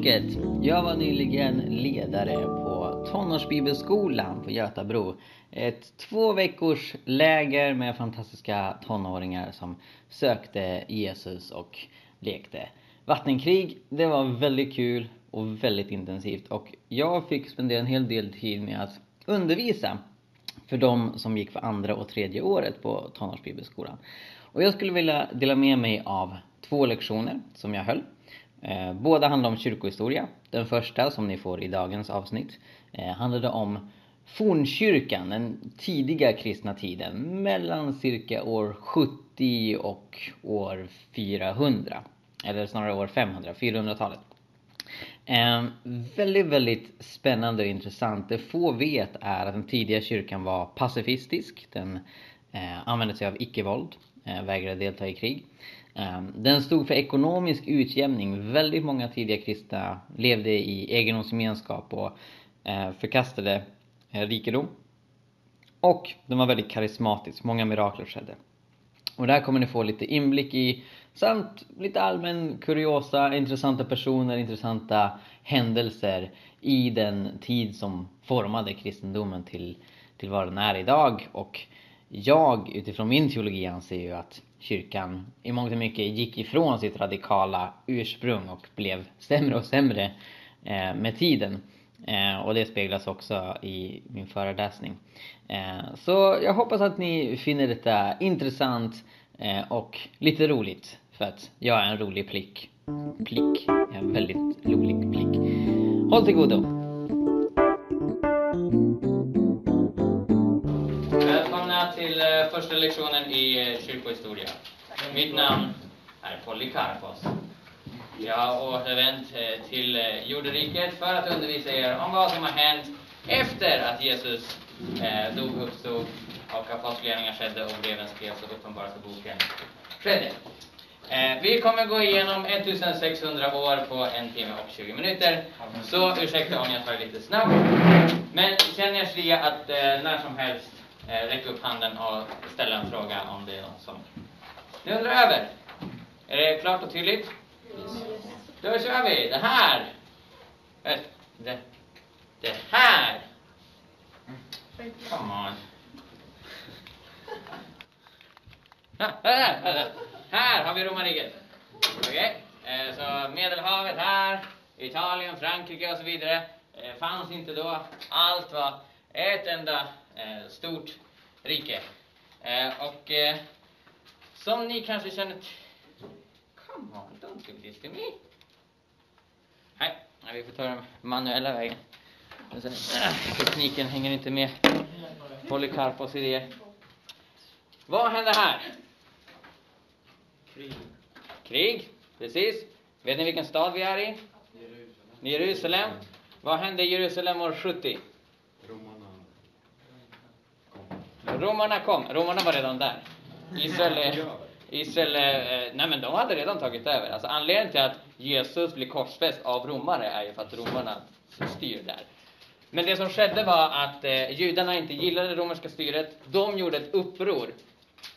folket! Jag var nyligen ledare på tonårsbibelskolan på Götabro. Ett två veckors läger med fantastiska tonåringar som sökte Jesus och lekte vattenkrig. Det var väldigt kul och väldigt intensivt och jag fick spendera en hel del tid med att undervisa för de som gick för andra och tredje året på tonårsbibelskolan. Och jag skulle vilja dela med mig av två lektioner som jag höll. Eh, båda handlar om kyrkohistoria. Den första, som ni får i dagens avsnitt, eh, handlade om fornkyrkan, den tidiga kristna tiden, mellan cirka år 70 och år 400. Eller snarare år 500, 400-talet. Eh, väldigt, väldigt spännande och intressant. Det få vet är att den tidiga kyrkan var pacifistisk. Den eh, använde sig av icke-våld, Eh, vägrade delta i krig. Ehm, den stod för ekonomisk utjämning. Väldigt många tidiga kristna levde i egendomsgemenskap och eh, förkastade eh, rikedom. Och den var väldigt karismatisk. Många mirakler skedde. Och där kommer ni få lite inblick i samt lite allmän kuriosa, intressanta personer, intressanta händelser i den tid som formade kristendomen till, till vad den är idag. Och jag utifrån min teologi anser ju att kyrkan i mångt och mycket gick ifrån sitt radikala ursprung och blev sämre och sämre eh, med tiden. Eh, och det speglas också i min föreläsning. Eh, så jag hoppas att ni finner detta intressant eh, och lite roligt. För att jag är en rolig plick. Plick. En väldigt rolig plick. Håll till godo! Lektionen i eh, kyrkohistoria. Mitt namn är Polycarpos. Jag har återvänt eh, till jorderiket för att undervisa er om vad som har hänt efter att Jesus dog, uppstod och apostlagärningarna skedde och breven skrevs och Uppenbarelseboken skedde. Vi kommer gå igenom 1600 år på en timme och 20 minuter. Så ursäkta om jag tar lite snabbt. Men känn er fria att när som helst eh, räcka upp handen och ställa en fråga om det är någon som ni undrar över. Är det klart och tydligt? Då kör vi. Det här. Eh, det, det här. Come on. Här har vi romarriket. Okej? Okay. Så Medelhavet här, Italien, Frankrike och så vidare fanns inte då. Allt var ett enda stort rike. Eh, och eh, som ni kanske känner. Come on, don't do this to me. Nej, vi får ta den manuella vägen. Tekniken hänger inte med Polycarpos idéer. Vad händer här? Krig. Krig, precis. Vet ni vilken stad vi är i? Jerusalem. Jerusalem. Vad hände i Jerusalem år 70? Romarna kom. Romarna var redan där. Israel, eh, Israel eh, eh, nej men de hade redan tagit över. Alltså anledningen till att Jesus blir korsfäst av romare är ju för att romarna styr där. Men det som skedde var att eh, judarna inte gillade det romerska styret. De gjorde ett uppror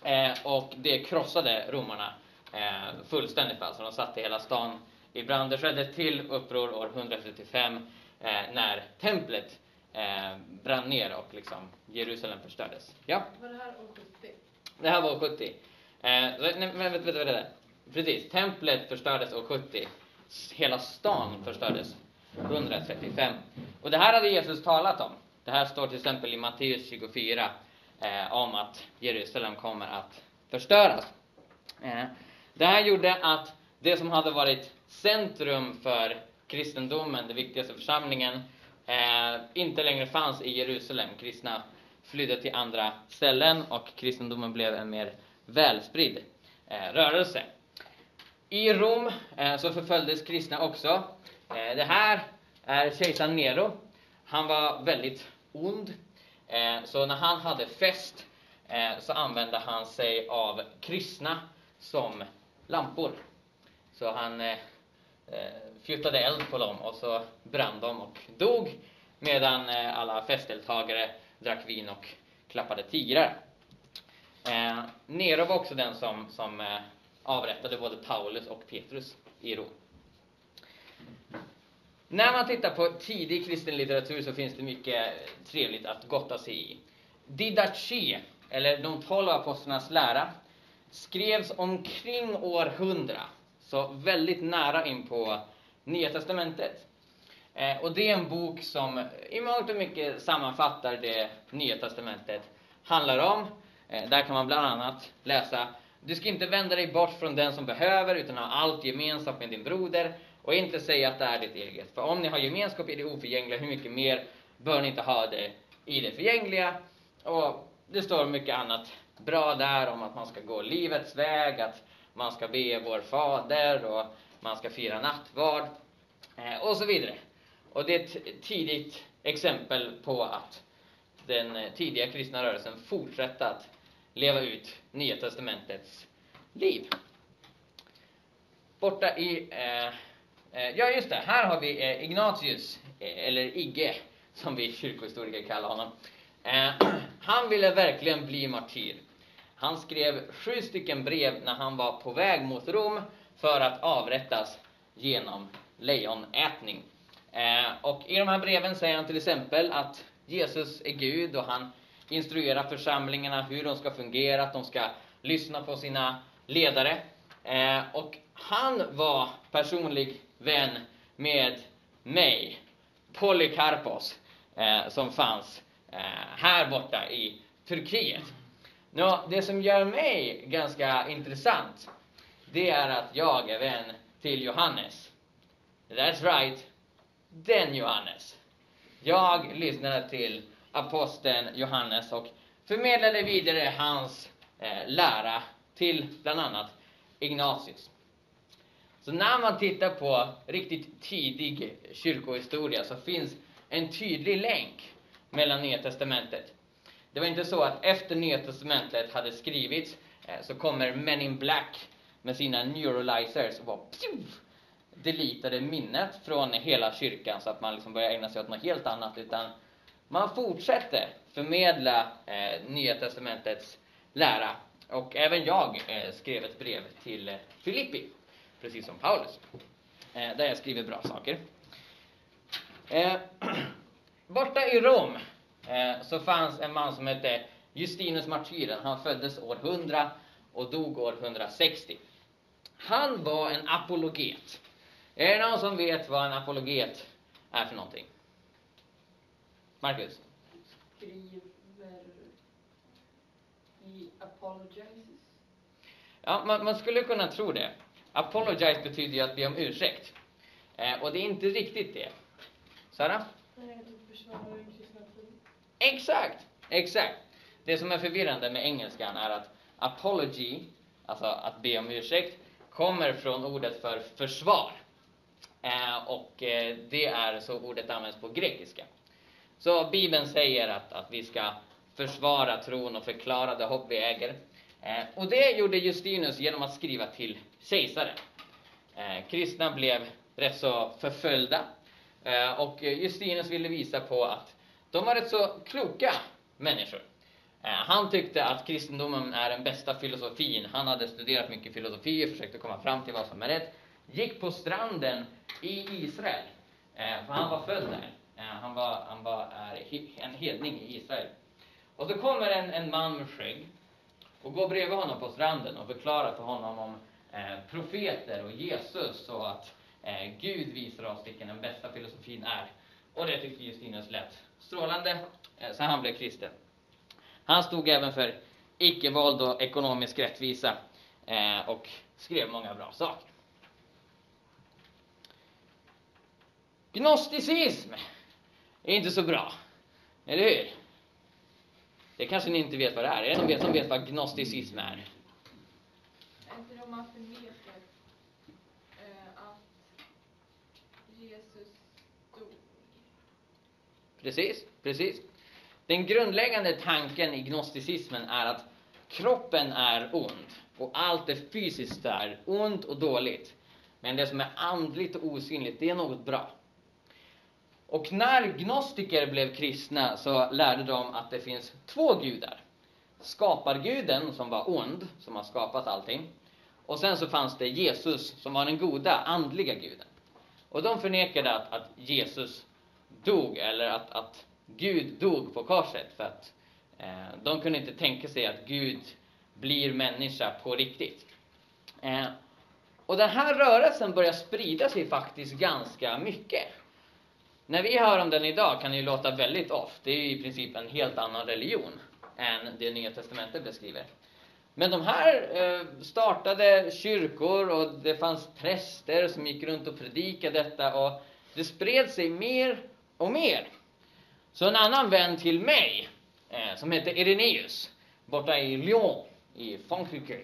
eh, och det krossade romarna eh, fullständigt. Alltså de satte hela stan i brand. Det skedde till uppror år 135 eh, när templet eh, brann ner och liksom Jerusalem förstördes. Ja? Var det här år 70? Det här var år 70. Eh, nej, men vet du vad det är? Precis, templet förstördes år 70. Hela stan förstördes 135. Och det här hade Jesus talat om. Det här står till exempel i Matteus 24 eh, om att Jerusalem kommer att förstöras. Eh, det här gjorde att det som hade varit centrum för kristendomen, den viktigaste församlingen, eh, inte längre fanns i Jerusalem. Kristna flydde till andra ställen och kristendomen blev en mer välspridd eh, rörelse. I Rom eh, så förföljdes kristna också. Eh, det här är kejsar Nero. Han var väldigt ond. Eh, så när han hade fest eh, så använde han sig av kristna som lampor. Så han eh, eh fjuttade eld på dem och så brann de och dog medan eh, alla festdeltagare drack vin och klappade tigrar. Eh, Nero var också den som, som eh, avrättade både Paulus och Petrus i Rom. När man tittar på tidig kristen litteratur så finns det mycket trevligt att gotta sig i. Didache, eller de tolv apostlarnas lära, skrevs omkring år 100, så väldigt nära in på Nya Testamentet. Eh, och det är en bok som i mångt och mycket sammanfattar det Nya Testamentet handlar om. Eh, där kan man bland annat läsa Du ska inte vända dig bort från den som behöver, utan ha allt gemensamt med din broder och inte säga att det är ditt eget. För om ni har gemenskap i det oförgängliga, hur mycket mer bör ni inte ha det i det förgängliga? Och det står mycket annat bra där om att man ska gå livets väg, att man ska be vår Fader och man ska fira nattvard eh, och så vidare. Och det är ett tidigt exempel på att den eh, tidiga kristna rörelsen fortsatte att leva ut Nya Testamentets liv. Borta i eh, eh ja, just det. Här har vi eh, Ignatius, eller Igge, som vi kyrkohistoriker kallar honom. Han ville verkligen bli martyr. Han skrev sju stycken brev när han var på väg mot Rom för att avrättas genom lejonätning. Eh, och i de här breven säger han till exempel att Jesus är Gud och han instruerar församlingarna hur de ska fungera, att de ska lyssna på sina ledare. Eh, och han var personlig vän med mig, Polycarpos, eh, som fanns här borta i Turkiet. Nå, det som gör mig ganska intressant, det är att jag är vän till Johannes. That's right, den Johannes. Jag lyssnade till aposteln Johannes och förmedlade vidare hans eh, lära till bland annat Ignatius. Så när man tittar på riktigt tidig kyrkohistoria så finns en tydlig länk mellan Nya Testamentet. Det var inte så att efter Nya Testamentet hade skrivits eh, så kommer Men in Black med sina neuralizers och bara pjuff, deletade minnet från hela kyrkan så att man liksom börjar ägna sig åt något helt annat. Utan man fortsätter förmedla eh, Nya Testamentets lära. Och även jag eh, skrev ett brev till eh, Filippi precis som Paulus. Eh, där jag skriver bra saker. Eh, borta i Rom eh, så fanns en man som hette Justinus martyren. Han föddes år 100 och dog år 160. Han var en apologet. Är det någon som vet vad en apologet är för någonting? Marcus? Skriver i apologizes. Ja, man, man skulle kunna tro det. Apologize betyder ju att be om ursäkt. Eh, och det är inte riktigt det. Sara? Exakt, exakt. Det som är förvirrande med engelskan är att apology, alltså att be om ursäkt, kommer från ordet för försvar. Eh, och eh, det är så ordet används på grekiska. Så Bibeln säger att, att vi ska försvara tron och förklara det hopp vi äger. Eh, och det gjorde Justinus genom att skriva till kejsaren. Eh, kristna blev rätt så förföljda eh, och Justinus ville visa på att de var rätt så kloka människor. Eh, han tyckte att kristendomen är den bästa filosofin. Han hade studerat mycket filosofi och försökte komma fram till vad som är rätt. Gick på stranden i Israel, eh, för han var född där. Eh, han var, han var en hedning i Israel. Och så kommer en, en man med skägg och går bredvid honom på stranden och förklarar för honom om eh, profeter och Jesus och att eh, Gud visar oss vilken den bästa filosofin är. Och det tyckte Justinus lät strålande, eh, så han blev kristen. Han stod även för icke-våld och ekonomisk rättvisa eh, och skrev många bra saker. Gnosticism är inte så bra, eller hur? Det kanske ni inte vet vad det är. Är det någon vet som vet vad gnosticism är? Är inte de man förnekar eh, att Jesus dog? Precis, precis. Den grundläggande tanken i gnosticismen är att kroppen är ond och allt det fysiskt är ont och dåligt. Men det som är andligt och osynligt, det är något bra. Och när gnostiker blev kristna så lärde de att det finns två gudar. Skaparguden som var ond, som har skapat allting. Och sen så fanns det Jesus som var den goda, andliga guden. Och de förnekade att, att Jesus dog, eller att, att Gud dog på korset, för att eh, de kunde inte tänka sig att Gud blir människa på riktigt. Eh, och den här rörelsen börjar sprida sig faktiskt ganska mycket. När vi hör om den idag kan det ju låta väldigt off. Det är ju i princip en helt annan religion än det Nya Testamentet beskriver. Men de här eh, startade kyrkor och det fanns präster som gick runt och predikade detta och det spred sig mer och mer. Så en annan vän till mig, eh, som heter Irenaeus, borta i Lyon i Frankrike.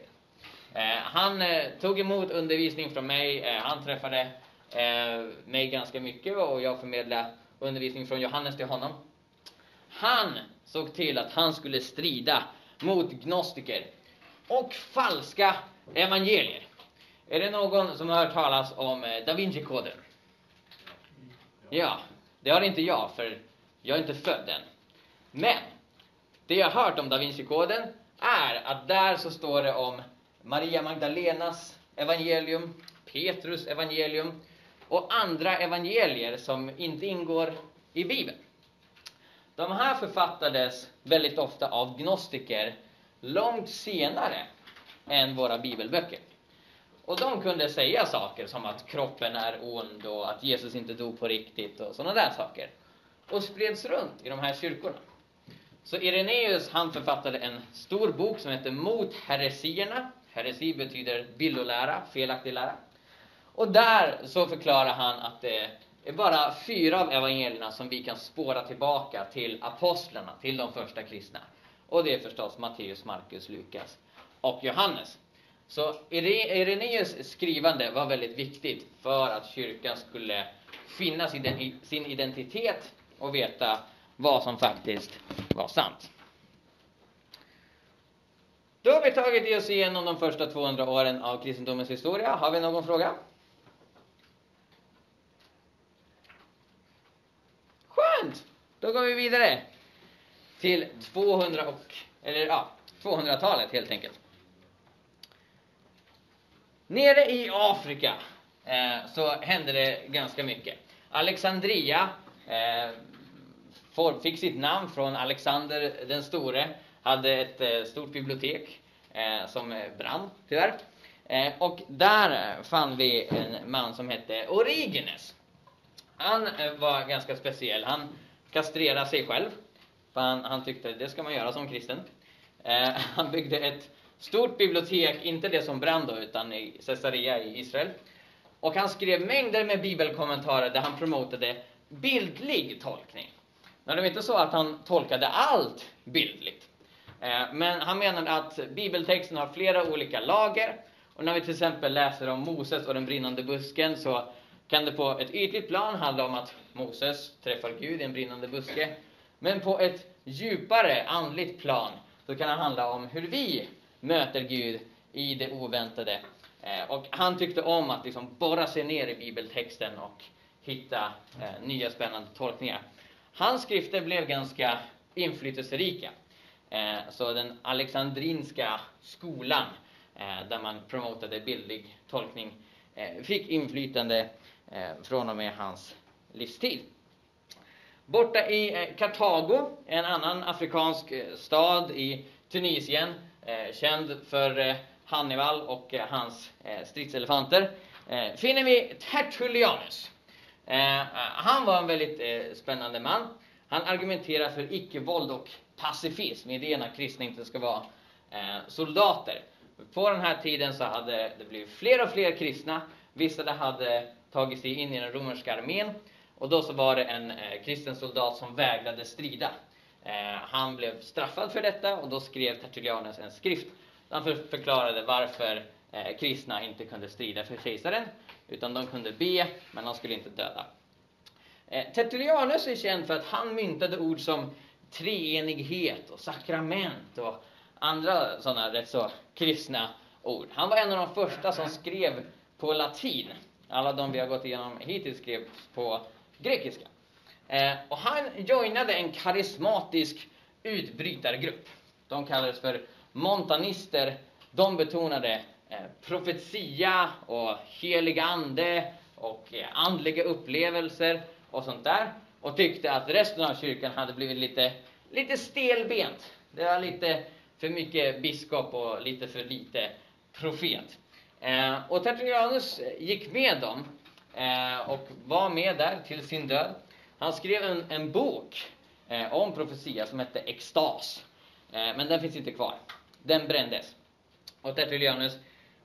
Eh, han eh, tog emot undervisning från mig, eh, han träffade eh, mig ganska mycket och jag förmedlade undervisning från Johannes till honom. Han såg till att han skulle strida mot gnostiker och falska evangelier. Är det någon som har hört talas om Da Vinci-koden? Ja, det har inte jag, för jag är inte född än. Men, det jag har hört om Da Vinci-koden är att där så står det om Maria Magdalenas evangelium, Petrus evangelium och andra evangelier som inte ingår i Bibeln. De här författades väldigt ofta av gnostiker långt senare än våra bibelböcker. Och de kunde säga saker som att kroppen är ond och att Jesus inte dog på riktigt och sådana där saker. Och spreds runt i de här kyrkorna. Så Irenaeus han författade en stor bok som heter Mot heresierna. Heresi betyder villolära, felaktig lära. Och där så förklarar han att det är bara fyra av evangelierna som vi kan spåra tillbaka till apostlarna, till de första kristna. Och det är förstås Matteus, Markus, Lukas och Johannes. Så Irenaeus skrivande var väldigt viktigt för att kyrkan skulle finna sin identitet och veta vad som faktiskt var sant. Då har vi tagit oss igenom de första 200 åren av kristendomens historia. Har vi någon fråga? Skönt! Då går vi vidare till 200 och, eller ja, 200-talet helt enkelt. Nere i Afrika eh, så hände det ganska mycket. Alexandria eh, fick sitt namn från Alexander den store. Hade ett eh, stort bibliotek eh, som eh, brann, tyvärr. Eh, och där eh, fann vi en man som hette Origenes. Han eh, var ganska speciell. Han kastrerade sig själv för han, han tyckte det ska man göra som kristen. Eh, han byggde ett stort bibliotek, inte det som brann då, utan i Caesarea i Israel. Och han skrev mängder med bibelkommentarer där han promotade bildlig tolkning. Nu det var inte så att han tolkade allt bildligt. Eh, men han menade att bibeltexten har flera olika lager. Och när vi till exempel läser om Moses och den brinnande busken så kan det på ett ytligt plan handla om att Moses träffar Gud i en brinnande buske. Men på ett djupare andligt plan så kan det handla om hur vi möter Gud i det oväntade. Eh, och han tyckte om att liksom borra sig ner i bibeltexten och hitta eh, nya spännande tolkningar. Hans skrifter blev ganska inflytelserika. Eh, så den alexandrinska skolan, eh, där man promotade bildlig tolkning, eh, fick inflytande från och med hans livstid. Borta i Kartago, en annan afrikansk stad i Tunisien, känd för Hannibal och hans stridselefanter, finner vi Tertullianus. Eh, eh, han var en väldigt eh, spännande man. Han argumenterar för icke-våld och pacifism, idén att kristna inte ska vara soldater. På den här tiden så hade det blivit fler och fler kristna. Vissa hade tagit sig in i den romerska armén och då så var det en eh, kristen soldat som vägrade strida. Eh, han blev straffad för detta och då skrev Tertullianus en skrift där han förklarade varför eh, kristna inte kunde strida för kejsaren, utan de kunde be, men de skulle inte döda. Eh, Tertullianus är känd för att han myntade ord som treenighet och sakrament och andra sådana rätt så kristna ord. Han var en av de första som skrev på latin. Alla de vi har gått igenom hittills skrev på grekiska. Eh, och han joinade en karismatisk utbrytargrupp. De kallades för montanister. De betonade Eh, profetia och helig ande och eh, andliga upplevelser och sånt där och tyckte att resten av kyrkan hade blivit lite, lite stelbent. Det var lite för mycket biskop och lite för lite profet. Eh, och Tertullianus gick med dem eh, och var med där till sin död. Han skrev en, en bok eh, om profetia som hette Extas. Eh, men den finns inte kvar. Den brändes. Och Tertullianus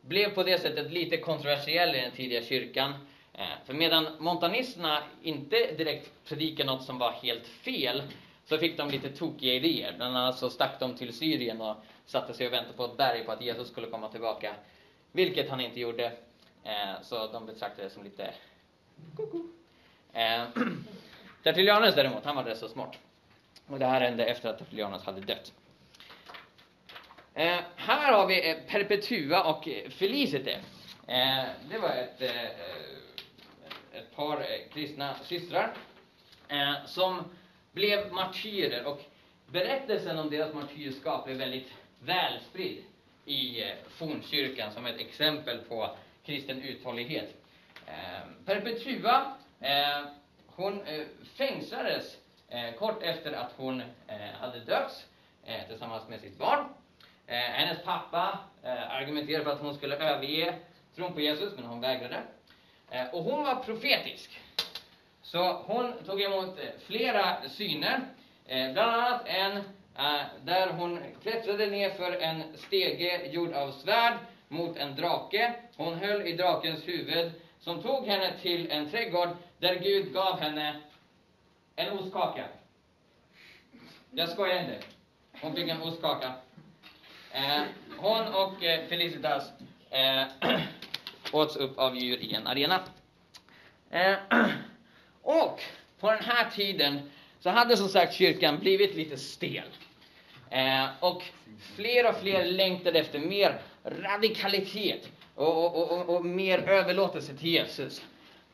blev på det sättet lite kontroversiell i den tidiga kyrkan. Eh, för medan montanisterna inte direkt predikade något som var helt fel, så fick de lite tokiga idéer. Bland annat så stack de till Syrien och satte sig och väntade på ett berg på att Jesus skulle komma tillbaka. Vilket han inte gjorde. Eh, så de betraktade det som lite koko. Eh, Tertullianus däremot, han var rätt så smart. Och det här hände efter att Tertullianus hade dött. Eh, här har vi eh, Perpetua och Felicite. Eh, det var ett, eh, eh, ett par eh, kristna systrar eh, som blev martyrer och berättelsen om deras martyrskap blev väldigt välspridd i eh, fornkyrkan som ett exempel på kristen uthållighet. Eh, Perpetua, eh, hon eh, fängslades eh, kort efter att hon eh, hade dött eh, tillsammans med sitt barn. Eh, hennes pappa eh, argumenterade för att hon skulle överge tron på Jesus, men hon vägrade. Eh, och hon var profetisk. Så hon tog emot eh, flera syner, eh, bland annat en eh, där hon klättrade ner för en stege gjord av svärd mot en drake. Hon höll i drakens huvud som tog henne till en trädgård där Gud gav henne en ostkaka. Jag skojar inte. Hon fick en ostkaka. Eh, hon och eh, Felicitas eh, åts upp av djur i en arena. Eh, och på den här tiden så hade som sagt kyrkan blivit lite stel. Eh, och fler och fler längtade efter mer radikalitet och, och, och, och mer överlåtelse till Jesus.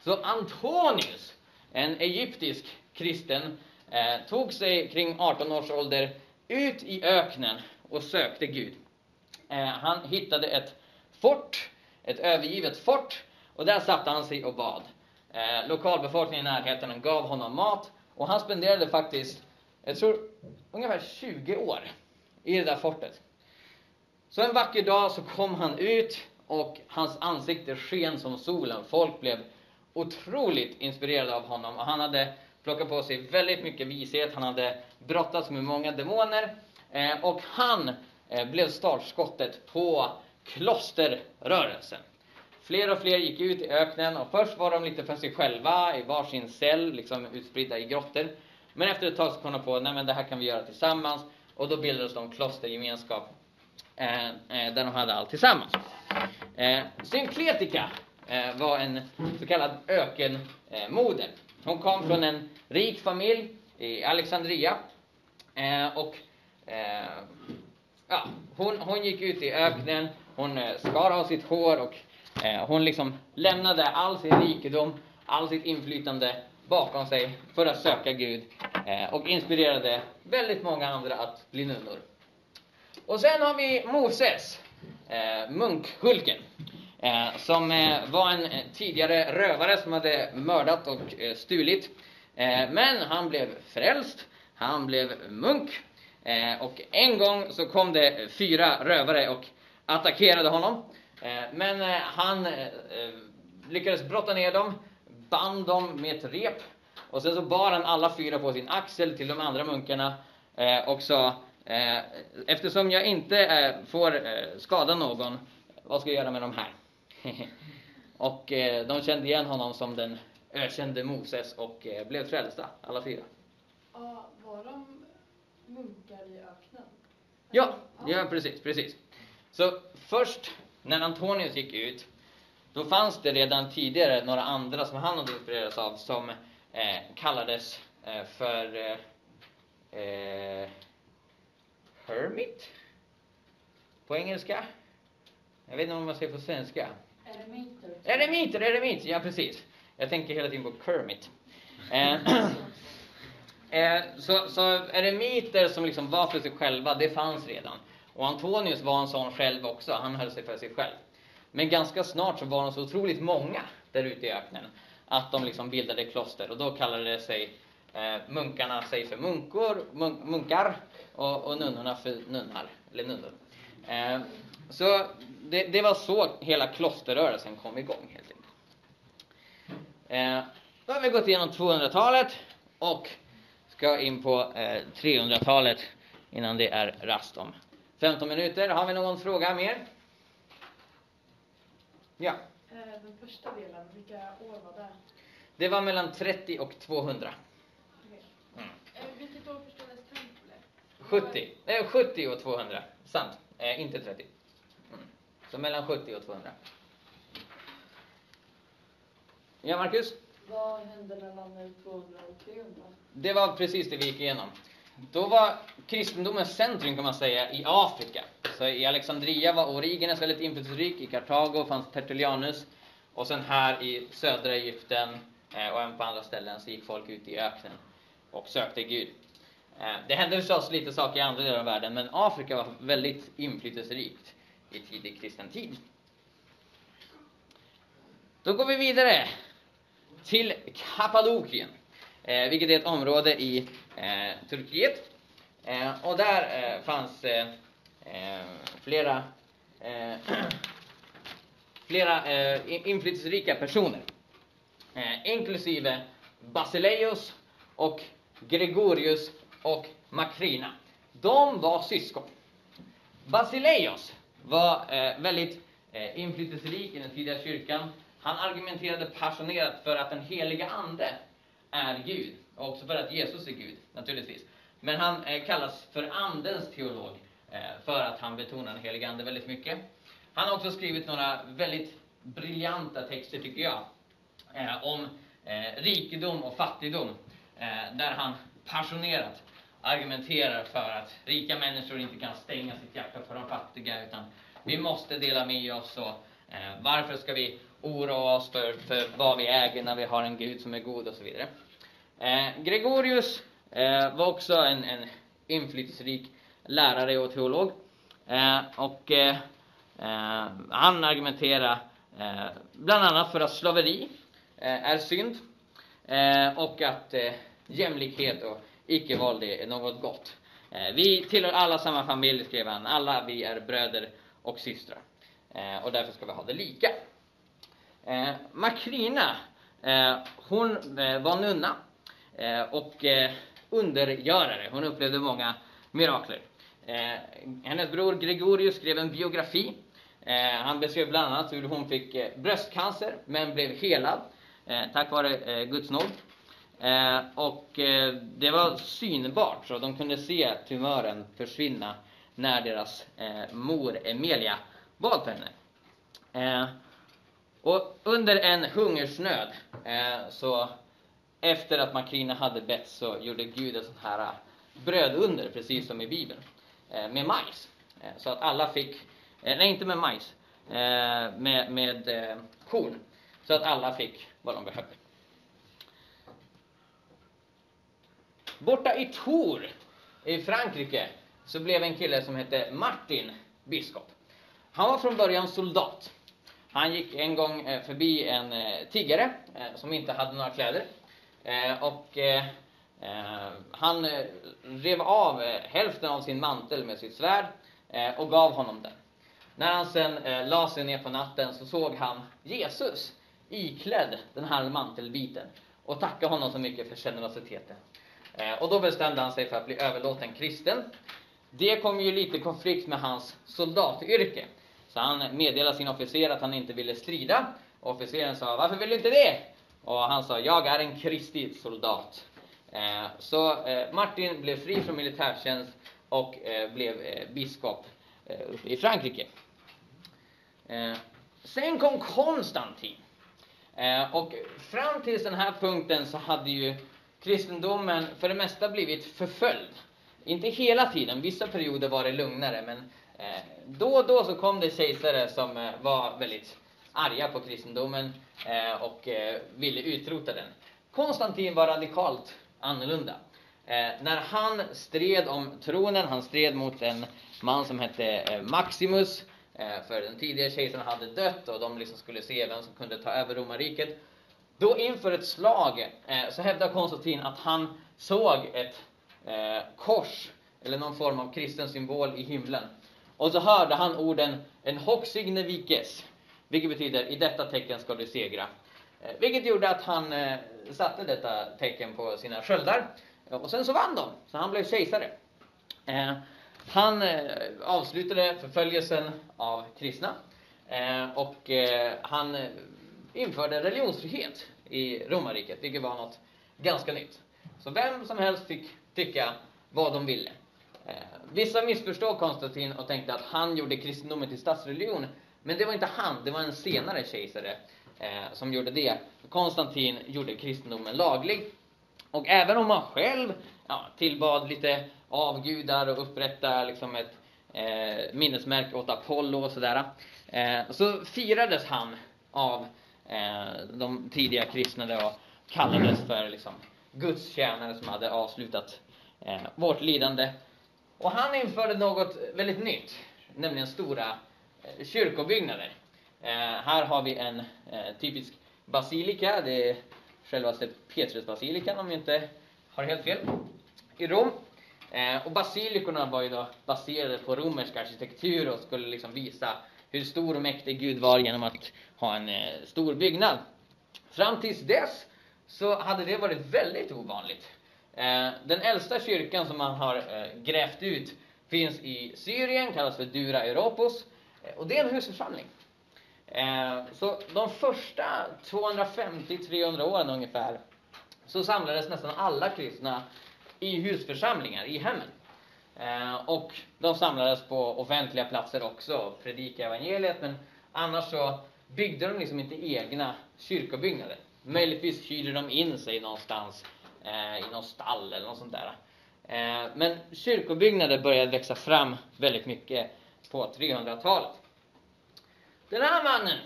Så Antonius, en egyptisk kristen, eh, tog sig kring 18 års ålder ut i öknen och sökte Gud. Eh, han hittade ett fort, ett övergivet fort, och där satte han sig och bad. Eh, lokalbefolkningen i närheten gav honom mat och han spenderade faktiskt, jag tror, ungefär 20 år i det där fortet. Så en vacker dag så kom han ut och hans ansikte sken som solen. Folk blev otroligt inspirerade av honom och han hade plockat på sig väldigt mycket vishet. Han hade brottats med många demoner Eh, och han eh, blev startskottet på klosterrörelsen. Fler och fler gick ut i öknen och först var de lite för sig själva i varsin cell, liksom utspridda i grottor. Men efter ett tag så kom de på, att det här kan vi göra tillsammans. Och då bildades de klostergemenskap eh, eh, där de hade allt tillsammans. Eh, Synkletika eh, var en så kallad ökenmoder. Hon kom från en rik familj i Alexandria. Och eh, ja, hon, hon gick ut i öknen, hon eh, skar av sitt hår och eh, hon liksom lämnade all sin rikedom, all sitt inflytande bakom sig för att söka Gud eh, och inspirerade väldigt många andra att bli nunnor. Och sen har vi Moses, eh, munkhulken, eh, som eh, var en eh, tidigare rövare som hade mördat och eh, stulit. Eh, men han blev frälst, han blev munk eh, och en gång så kom det fyra rövare och attackerade honom. Eh, men eh, han eh, eh, lyckades brotta ner dem, band dem med ett rep och sen så bar han alla fyra på sin axel till de andra munkarna eh, och sa eh, eftersom jag inte eh, får eh, skada någon, vad ska jag göra med de här? och eh, de kände igen honom som den ökände Moses och eh, blev frälsta, alla fyra. Ja, var de munkar i öknen? Ja, ja precis, precis. Så först när Antonius gick ut, då fanns det redan tidigare några andra som han hade inspirerats av som eh, kallades eh, för eh, eh, hermit på engelska. Jag vet inte om man säger på svenska. Eremiter. Eremiter, eremiter, ja precis. Jag tänker hela tiden på Kermit. Eh, så, så eremiter som liksom var för sig själva, det fanns redan. Och Antonius var en sån själv också, han höll sig för sig själv. Men ganska snart så var de så otroligt många där ute i öknen att de liksom bildade kloster och då kallade det sig eh, munkarna sig för munkor, mun, munkar och, och nunnorna för nunnar, eller nunnor. Eh, så det, det, var så hela klosterrörelsen kom igång helt enkelt. Eh, då har vi gått igenom 200-talet och ska in på eh, 300-talet innan det är rast om 15 minuter. Har vi någon fråga mer? Ja. Eh, Den första delen, vilka år var det? Det var mellan 30 och 200. Okej. Mm. Eh, Vilket år förstördes templet? 70. Eh, 70 och 200. Sant. Eh, inte 30. Mm. Så mellan 70 och 200. Ja, Marcus? Vad hände mellan 200 och 300? Det var precis det vi gick igenom. Då var kristendomens centrum kan man säga i Afrika. Så i Alexandria var Origenes väldigt inflytelserik, i Kartago fanns Tertullianus och sen här i södra Egypten eh, och även på andra ställen så gick folk ut i öknen och sökte Gud. Eh, det hände förstås lite saker i andra delar av världen men Afrika var väldigt inflytelserikt i tidig kristen tid. Då går vi vidare till Kappadokien, eh, vilket är ett område i eh, Turkiet. Eh, och där eh, fanns eh, flera, eh, flera eh, eh inflytelserika personer, eh, inklusive Basileios och Gregorius och Makrina. De var syskon. Basileios var eh, väldigt eh, inflytelserik i den tidiga kyrkan. Han argumenterade passionerat för att den heliga ande är Gud, och också för att Jesus är Gud, naturligtvis. Men han eh, kallas för andens teolog, eh, för att han betonar den heliga ande väldigt mycket. Han har också skrivit några väldigt briljanta texter, tycker jag, eh, om eh, rikedom och fattigdom, eh, där han passionerat argumenterar för att rika människor inte kan stänga sitt hjärta för de fattiga, utan vi måste dela med oss och eh, varför ska vi oroa oss för, för vad vi äger när vi har en Gud som är god och så vidare. Eh, Gregorius eh, var också en, en inflytelserik lärare och teolog. Eh, och eh, eh, han argumenterar eh, bland annat för att slaveri eh, är synd eh, och att eh, jämlikhet och icke-våld är något gott. Eh, vi tillhör alla samma familj, skrev han. Alla vi är bröder och systrar. Eh, och därför ska vi ha det lika. Eh, Makrina, eh, hon eh, var nunna eh, och eh, undergörare. Hon upplevde många mirakler. Eh, hennes bror Gregorius skrev en biografi. Eh, han beskrev bland annat hur hon fick eh, bröstcancer men blev helad eh, tack vare eh, Guds nåd. Eh, och eh, det var synbart så de kunde se tumören försvinna när deras eh, mor Emilia bad för henne. Eh, och under en hungersnöd, eh, så efter att Makrina hade bett så gjorde Gud ett sånt här eh, brödunder, precis som i Bibeln, eh, med majs. Eh, så att alla fick, eh, nej inte med majs, eh, med, med eh, korn. Så att alla fick vad de behövde. Borta i Tours i Frankrike så blev en kille som hette Martin biskop. Han var från början soldat. Han gick en gång eh, förbi en eh, tiggare eh, som inte hade några kläder. Och han rev av hälften av sin mantel med sitt svärd och gav honom den. När han sen la sig ner på natten så såg han Jesus iklädd den här mantelbiten och tackade honom så mycket för generositeten. Och då bestämde han sig för att bli överlåten kristen. Det kom ju lite i konflikt med hans soldatyrke. Så han meddelade sin officer att han inte ville strida. Officeren sa, varför vill du inte det? Och han sa, jag är en Kristi soldat. Eh, så eh, Martin blev fri från militärtjänst och eh, blev eh, biskop eh, i Frankrike. Eh, sen kom Konstantin. Eh, och fram till den här punkten så hade ju kristendomen för det mesta blivit förföljd. Inte hela tiden, vissa perioder var det lugnare, men Eh, då och då så kom det kejsare som eh, var väldigt arga på kristendomen eh, och ville utrota den. Konstantin var radikalt annorlunda. När han stred om tronen, han stred mot en man som hette Maximus, för den tidigare kejsaren hade dött och de liksom skulle se vem som kunde ta över romarriket. Då inför ett slag så hävdar Konstantin att han såg ett kors eller någon form av kristen symbol i himlen. Och så hörde han orden en hoxigne vikes' vilket betyder i detta tecken ska du segra. Eh, vilket gjorde att han eh, satte detta tecken på sina sköldar. Och sen så vann de, så han blev kejsare. Eh, han avslutade förföljelsen av kristna och han införde religionsfrihet i romarriket, vilket var något ganska nytt. Så vem som helst fick tycka vad de ville. Eh, vissa missförstod Konstantin och tänkte att han gjorde kristendomen till statsreligion. Men det var inte han, det var en senare kejsare eh, som gjorde det. Konstantin gjorde kristendomen laglig. Och även om han själv ja, tillbad lite avgudar och upprättade liksom ett eh, minnesmärke åt Apollo och sådär. Eh, så firades han av eh, de tidiga kristna och kallades för liksom, Guds tjänare som hade avslutat eh, vårt lidande. Och han införde något väldigt nytt, nämligen stora eh, kyrkobyggnader. Eh, här har vi en eh, typisk basilika, det är självaste Petrusbasilikan om jag inte har helt fel, i Rom. Eh, och basilikorna var ju då baserade på romersk arkitektur och skulle liksom visa hur stor och mäktig Gud var genom att ha en eh, stor byggnad. Fram tills dess så hade det varit väldigt ovanligt. Eh, den äldsta kyrkan som man har eh, grävt ut finns i Syrien, kallas för Dura Europos. Eh, och det är en husförsamling. Så de första 250-300 åren ungefär så samlades nästan alla kristna i husförsamlingar, i hemmen. Och de samlades på offentliga platser också och predikade evangeliet, men annars så byggde de liksom inte egna kyrkobyggnader. Möjligtvis hyrde de in sig någonstans eh, i någon stall eller något sånt där. Eh, men kyrkobyggnader började växa fram väldigt mycket på 300-talet. Den här mannen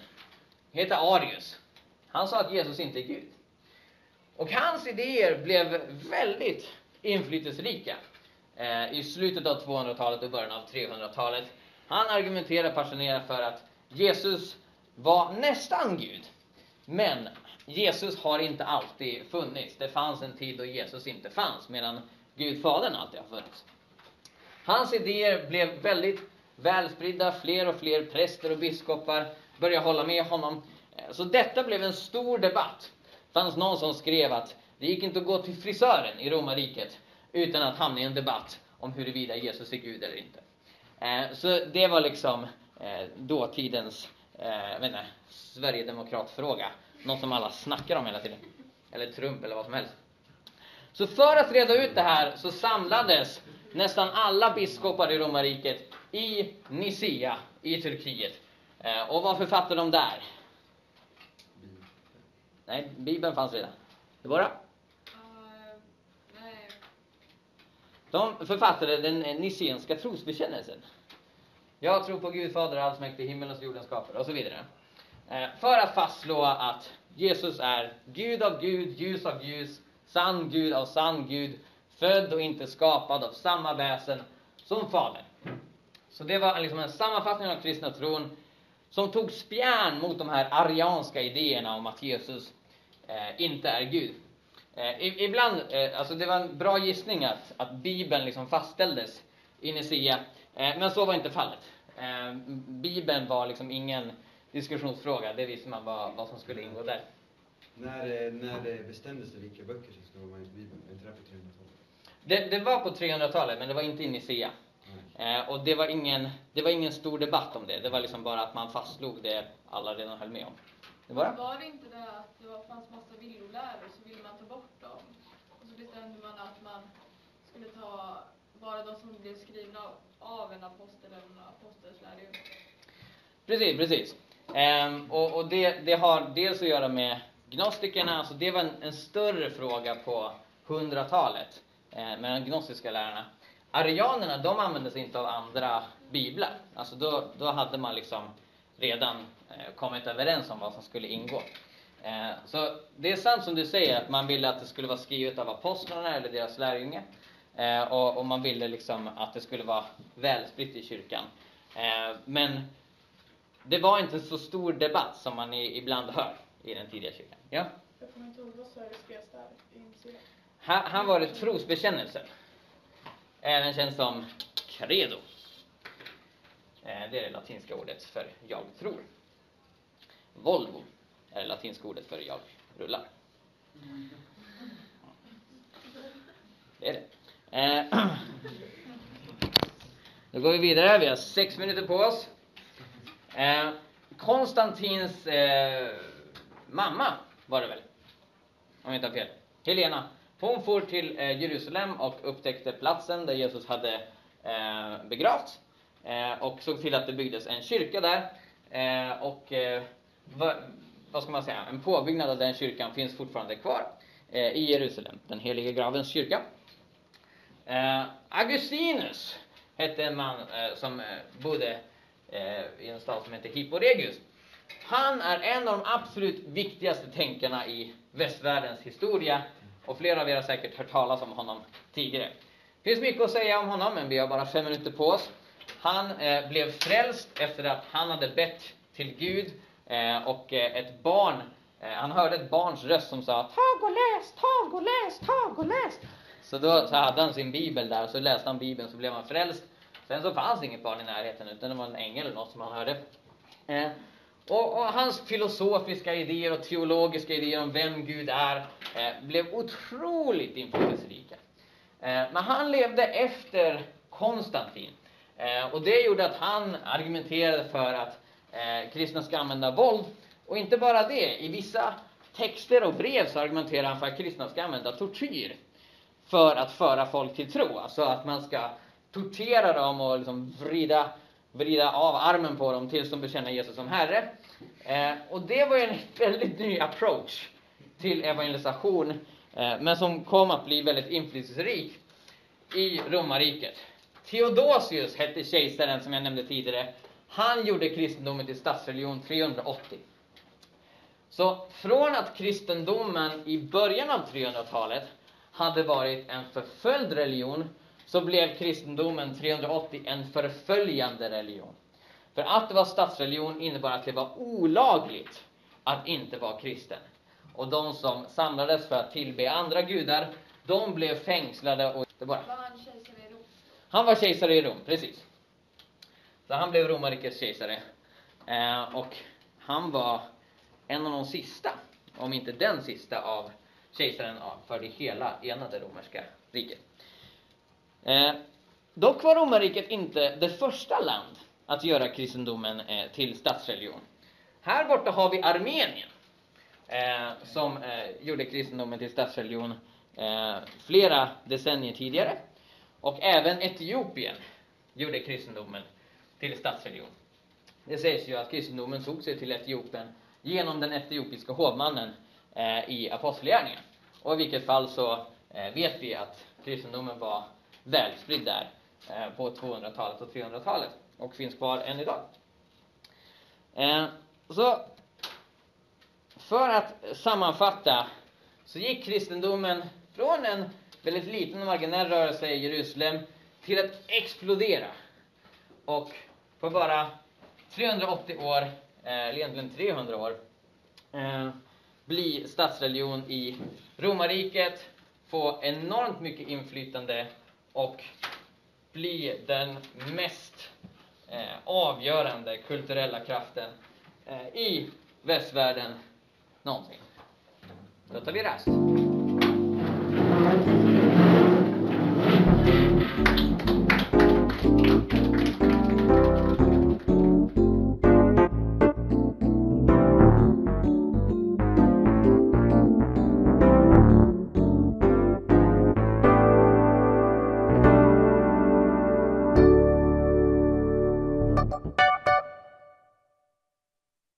heter Arius. Han sa att Jesus inte är Gud. Och hans idéer blev väldigt inflytelserika eh, i slutet av 200-talet och början av 300-talet. Han argumenterar passionerat för att Jesus var nästan Gud. Men Jesus har inte alltid funnits. Det fanns en tid då Jesus inte fanns, medan Gud Fadern alltid har funnits. Hans idéer blev väldigt välspridda. Fler och fler präster och biskopar började hålla med honom. Så detta blev en stor debatt. Det fanns någon som skrev att det gick inte att gå till frisören i romarriket utan att hamna i en debatt om huruvida Jesus är Gud eller inte. Eh, så det var liksom eh, dåtidens eh, vet inte, Sverigedemokratfråga. Något som alla snackar om hela tiden. Eller Trump eller vad som helst. Så för att reda ut det här så samlades nästan alla biskopar i romarriket i Nicaea i Turkiet. Eh, och vad författade de där? Nej, Bibeln fanns redan. Det var det? De författade den nicenska trosbekännelsen. Jag tror på Gud Fader allsmäktig, himmelens och jordens skapare och så vidare. Eh, för att fastslå att Jesus är Gud av Gud, ljus av ljus, sann Gud av sann Gud, född och inte skapad av samma väsen som Fadern. Så det var liksom en sammanfattning av kristna tron som tog spjärn mot de här arianska idéerna om att Jesus eh, inte är Gud. Eh, ibland, eh, alltså det var en bra gissning att, att Bibeln liksom fastställdes i Nicaea, eh, men så var inte fallet. Eh, Bibeln var liksom ingen diskussionsfråga, det visste man vad, vad som skulle ingå där. När, när bestämdes det vilka böcker som skulle vara med i Bibeln? Är inte det på 300-talet? Det, det var på 300-talet, men det var inte i Nicea. Eh, och det var, ingen, det var ingen stor debatt om det. Det var liksom bara att man fastslog det alla redan höll med om. Det var det. Var det inte det att det var, fanns massa villoläror så ville man ta bort dem? Och så bestämde man att man skulle ta bara de som blev skrivna av en apostel eller en apostels lärjunge. Precis, precis. Ehm, och och det, det har dels att göra med gnostikerna, alltså det var en, en större fråga på 100-talet eh, med de gnostiska lärarna. Arianerna, de använde sig inte av andra biblar. Alltså då, då hade man liksom redan eh, kommit överens om vad som skulle ingå. Eh, så det är sant som du säger att man ville att det skulle vara skrivet av apostlarna eller deras lärjunge. Eh, och, och man ville liksom att det skulle vara välspritt i kyrkan. Eh, men det var inte en så stor debatt som man ibland hör i den tidiga kyrkan. Ja? Jag kommer inte ihåg vad Sverige skrevs där. Här, här var det trosbekännelsen. Även känd som credo. Eh, Det är det latinska ordet för jag tror. Volvo är det latinska ordet för jag rullar. Det är det. Eh, Då går vi vidare. Vi har sex minuter på oss. Eh, Konstantins eh, mamma var det väl? Om jag inte har fel. Helena. Hon for till eh, Jerusalem och upptäckte platsen där Jesus hade eh, begravts. Eh, och såg till att det byggdes en kyrka där. Eh, och eh, vad, vad ska man säga? En påbyggnad av den kyrkan finns fortfarande kvar eh, i Jerusalem. Den helige gravens kyrka. Eh, Augustinus hette en man eh, som eh, bodde Eh, i en stad som heter Hipporegius. Han är en av de absolut viktigaste tänkarna i västvärldens historia och flera av er har säkert hört talas om honom tidigare. Det finns mycket att säga om honom, men vi har bara fem minuter på oss. Han eh, blev frälst efter att han hade bett till Gud eh, och eh, ett barn, eh, han hörde ett barns röst som sa Tag och läs, tag och läs, tag och läs. Så då så hade han sin bibel där och så läste han bibeln så blev han frälst. Sen så fanns inget barn i närheten utan det var en ängel eller något som han hörde. Eh, och, och hans filosofiska idéer och teologiska idéer om vem Gud är eh, blev otroligt inflytelserika. Eh, men han levde efter Konstantin. Eh, och det gjorde att han argumenterade för att eh, kristna ska använda våld. Och inte bara det, i vissa texter och brev så argumenterar han för att kristna ska använda tortyr för att föra folk till tro. Alltså att man ska tortera dem och liksom vrida, vrida av armen på dem tills de bekänner Jesus som Herre. Eh, och det var ju en väldigt ny approach till evangelisation, eh, men som kom att bli väldigt inflytelserik i romarriket. Theodosius hette kejsaren som jag nämnde tidigare. Han gjorde kristendomen till statsreligion 380. Så från att kristendomen i början av 300-talet hade varit en förföljd religion så blev kristendomen 380 en förföljande religion. För att det var statsreligion innebar att det var olagligt att inte vara kristen. Och de som samlades för att tillbe andra gudar, de blev fängslade och det bara Var han kejsare i Rom? han var kejsare i Rom, precis. Så han blev romarrikets kejsare. Eh, och han var en av de sista, om inte den sista, av kejsaren för det hela enade romerska riket. Eh, dock var romarriket inte det första land att göra kristendomen eh, till statsreligion. Här borta har vi Armenien eh, som eh, gjorde kristendomen till statsreligion eh, flera decennier tidigare. Och även Etiopien gjorde kristendomen till statsreligion. Det sägs ju att kristendomen tog sig till Etiopien genom den etiopiska hovmannen eh, i Apostlagärningarna. Och i vilket fall så eh, vet vi att kristendomen var välspridd där eh, på 200-talet och 300-talet och finns kvar än idag. Eh, så för att sammanfatta så gick kristendomen från en väldigt liten och marginell rörelse i Jerusalem till att explodera. Och på bara 380 år, eh, eller egentligen 300 år, bli statsreligion i romarriket, få enormt mycket inflytande och bli den mest eh, avgörande kulturella kraften eh, i västvärlden någonsin. Då tar vi rast.